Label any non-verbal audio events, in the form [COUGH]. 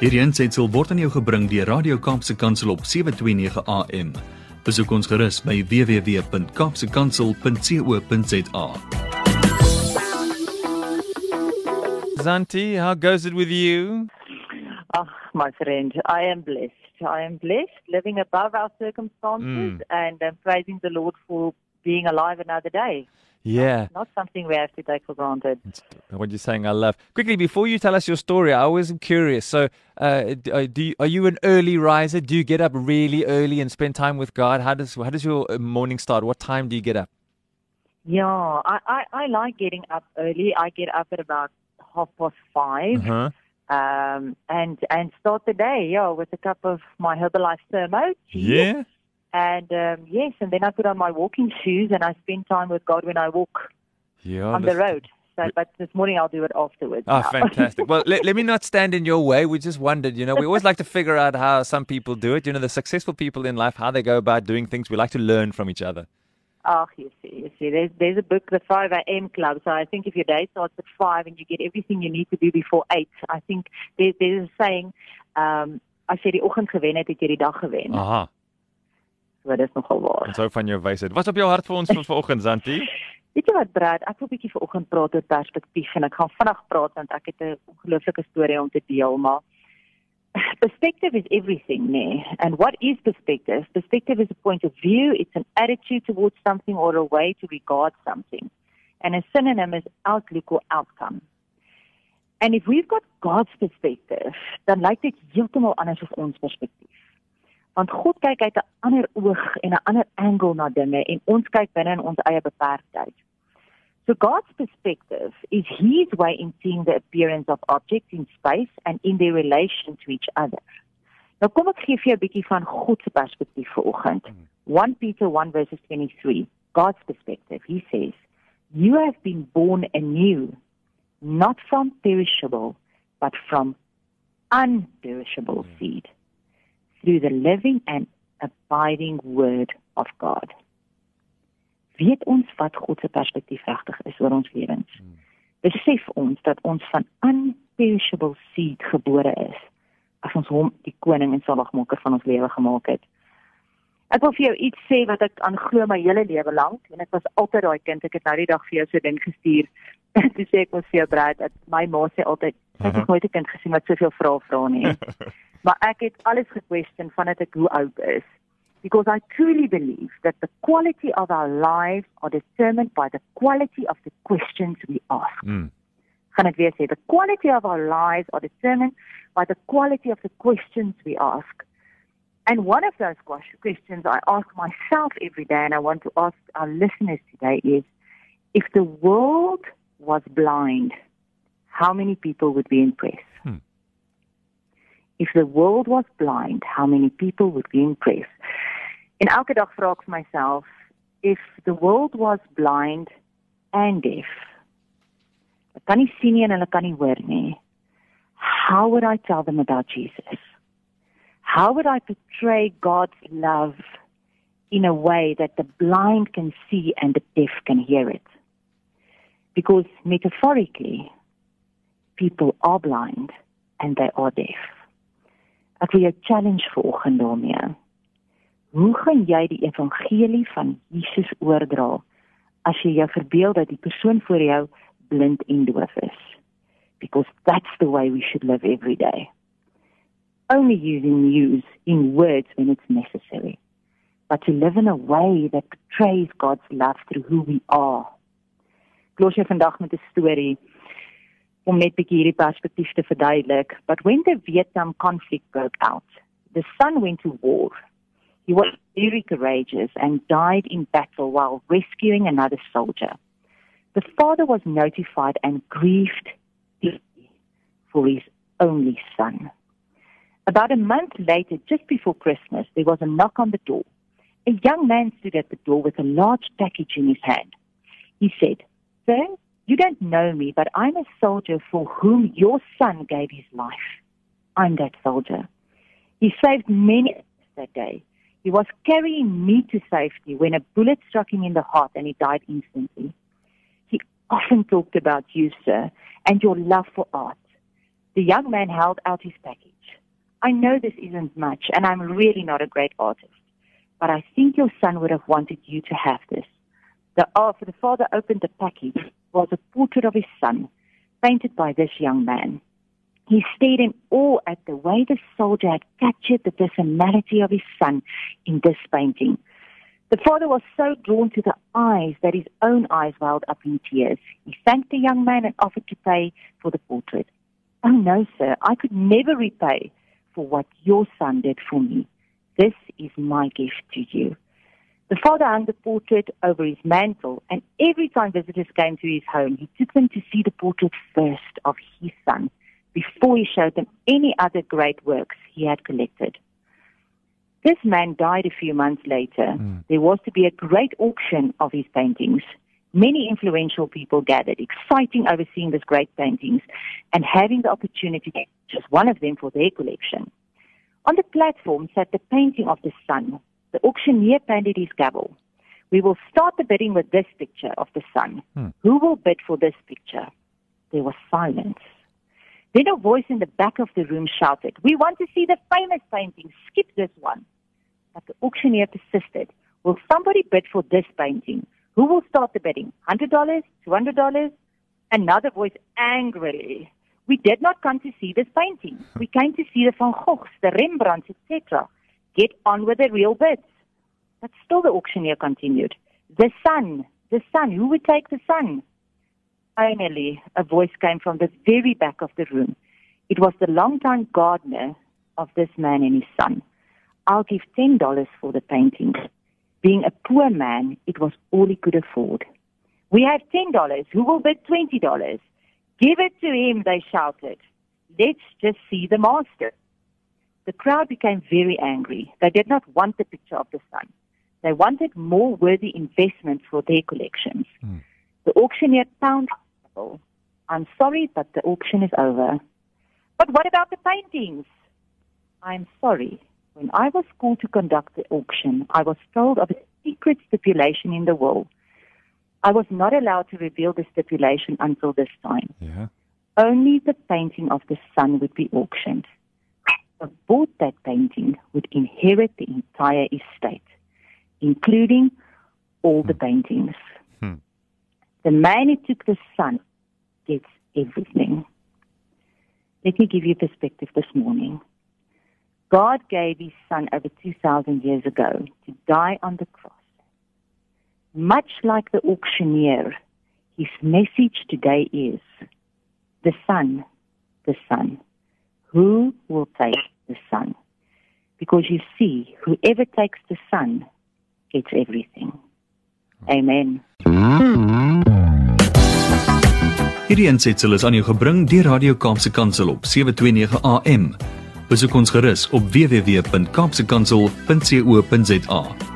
Hierdie aanseit sal word aan jou gebring deur Radio Kaapse Kansel op 729 AM. Besoek ons gerus by www.kapsekansel.co.za. Zanti, how goes it with you? Oh, my friend, I am blessed. I am blessed, living above our circumstances, Mm. and um, praising the Lord for being alive another day. Yeah. Not something we have to take for granted. What you're saying, I love. Quickly, before you tell us your story, I always am curious. So, uh, uh, do you, are you an early riser? Do you get up really early and spend time with God? How does how does your uh, morning start? What time do you get up? Yeah, I, I, I like getting up early. I get up at about half past 5 Uh-huh. um, and and start the day, yeah, with a cup of my Herbalife Thermo. tea. Yeah. And um, yes, and then I put on my walking shoes and I spend time with God when I walk Yeah. on the road. So, but this morning I'll do it afterwards. Oh, now. fantastic. well, let, let me not stand in your way. We just wondered, you know, we always like to figure out how some people do it. You know, the successful people in life, how they go about doing things. We like to learn from each other. Oh, you see, you see. There's there's a book, the 5 a.m. Club. So I think if your day starts at 5 and you get everything you need to do before 8, I think there, there's a saying, um, as jy die oggend gewen het, het jy die dag gewen. Aha. So dit is nogal waar. Ons hou van jou wysheid. Wat is op jou hart vir ons vir vanoggend, Zanti? [LAUGHS] Weet jy wat, Brad? Ek wil 'n bietjie vanoggend praat oor perspektief en ek gaan vinnig praat want ek het 'n ongelooflike storie om te deel, maar [LAUGHS] perspective is everything, nee. And what is perspective? Perspective is a point of view, it's an attitude towards something or a way to regard something. And a synonym is outlook or outcome. And if we've got God's perspective, dan lyk dit heeltemal anders as ons perspektief. Want God kyk uit 'n ander oog en 'n ander angle na dinge en ons kyk binne in ons eie beperktheid. So God's perspective is his way in seeing the appearance of objects in space and in their relation to each other. Nou kom ek gee vir jou 'n bietjie van God se perspektief vanoggend. 1 Peter 1 verses 23. God's perspective. He says, "You have been born anew, not from perishable, but from unperishable seed, through the living and abiding word of God." Weet ons wat God se perspektief regtig is oor ons lewens? Besef ons dat ons van unperishable seed gebore is as ons hom die koning en saligmaker van ons lewe gemaak het. Ek wil vir jou iets sê wat ek aanglo my hele lewe lank en ek was altyd daai kind. Ek het nou die dag vir jou so ding gestuur. [LAUGHS] Toe sê ek mos vir jou Brad dat my ma sê altyd ek het nooit 'n kind gesien wat soveel vrae vra nie. [LAUGHS] maar ek het alles gekwestion vandat ek hoe oud is. Because I truly believe that the quality of our lives are determined by the quality of the questions we ask. Mm. gaan ek weer sê the quality of our lives are determined by the quality of the questions we ask. And one of those questions I ask myself every day and I want to ask our listeners today is if the world was blind, how many people would be impressed? Hmm. If the world was blind, how many people would be impressed? En elke dag vra ek myself, if the world was blind and deaf, Hulle kan nie sien nie en hulle kan nie hoor nie. How would I tell them about Jesus? How would I portray God's love in a way that the blind can see and the deaf can hear it? Because metaphorically, people are blind and they are deaf. Ek wil jou challenge vanoggend daarmee. Hoe gaan jy die evangelie van Jesus oordra as jy jou verbeel dat die persoon voor jou blind en doof is? Because that's the way we should live every day. Only using news in words when it's necessary, but to live in a way that portrays God's love through who we are. Ek los jou vandag met 'n storie om net bietjie hierdie perspektief te verduidelik. But when the Vietnam conflict broke out, the son went to war. He was very courageous and died in battle while rescuing another soldier. The father was notified and grieved deeply for his only son. About a month later, just before Christmas, there was a knock on the door. A young man stood at the door with a large package in his hand. He said, Sir, you don't know me, but I'm a soldier for whom your son gave his life. I'm that soldier. He saved many that day. He was carrying me to safety when a bullet struck him in the heart and he died instantly. He often talked about you, sir, and your love for art. The young man held out his package. I know this isn't much, and I'm really not a great artist, but I think your son would have wanted you to have this. The, oh, the father opened the package was a portrait of his son, painted by this young man. He stared in awe at the way the soldier had captured the personality of his son in this painting. The father was so drawn to the eyes that his own eyes welled up in tears. He thanked the young man and offered to pay for the portrait. Oh no, sir, I could never repay for what your son did for me. This is my gift to you. The father hung the portrait over his mantle, and every time visitors came to his home, he took them to see the portrait first of his son before he showed them any other great works he had collected. This man died a few months later. Mm. There was to be a great auction of his paintings. Many influential people gathered, exciting over seeing these great paintings and having the opportunity to choose one of them for their collection. On the platform sat the painting of the son, the auctioneer painted his gavel. We will start the bidding with this picture of the son. Hmm. Who will bid for this picture? There was silence. Then a voice in the back of the room shouted, We want to see the famous painting. Skip this one. But the auctioneer persisted. Will somebody bid for this painting? Who will start the bidding? $100? $200? Another voice angrily. We did not come to see this painting. We came to see the Van Goghs, the Rembrandts, etc get on with the real bids. But still the auctioneer continued. The son, the son, who would take the son? Finally, a voice came from the very back of the room. It was the longtime gardener of this man and his son. I'll give ten dollars for the painting. Being a poor man, it was all he could afford. We have ten dollars. Who will bid twenty dollars? Give it to him, they shouted. Let's just see the master. The crowd became very angry. They did not want the picture of the son. They wanted more worthy investments for their collections. Mm. The auctioneer pounded I'm sorry, but the auction is over. But what about the paintings? I'm sorry. When I was called to conduct the auction, I was told of a secret stipulation in the will. I was not allowed to reveal the stipulation until this time. Yeah. Only the painting of the son would be auctioned bought that painting would inherit the entire estate, including all the hmm. paintings. Hmm. The man who took the son gets everything. Let me give you perspective this morning. God gave his son over 2,000 years ago to die on the cross. Much like the auctioneer, his message today is the son, the son who will take the Son? Because you see, whoever takes the Son gets everything. Amen. Hierdie aansetsel is aan jou gebring deur Radio Kaapse Kansel op 729 AM. Besoek ons gerus op www.kaapsekansel.co.za.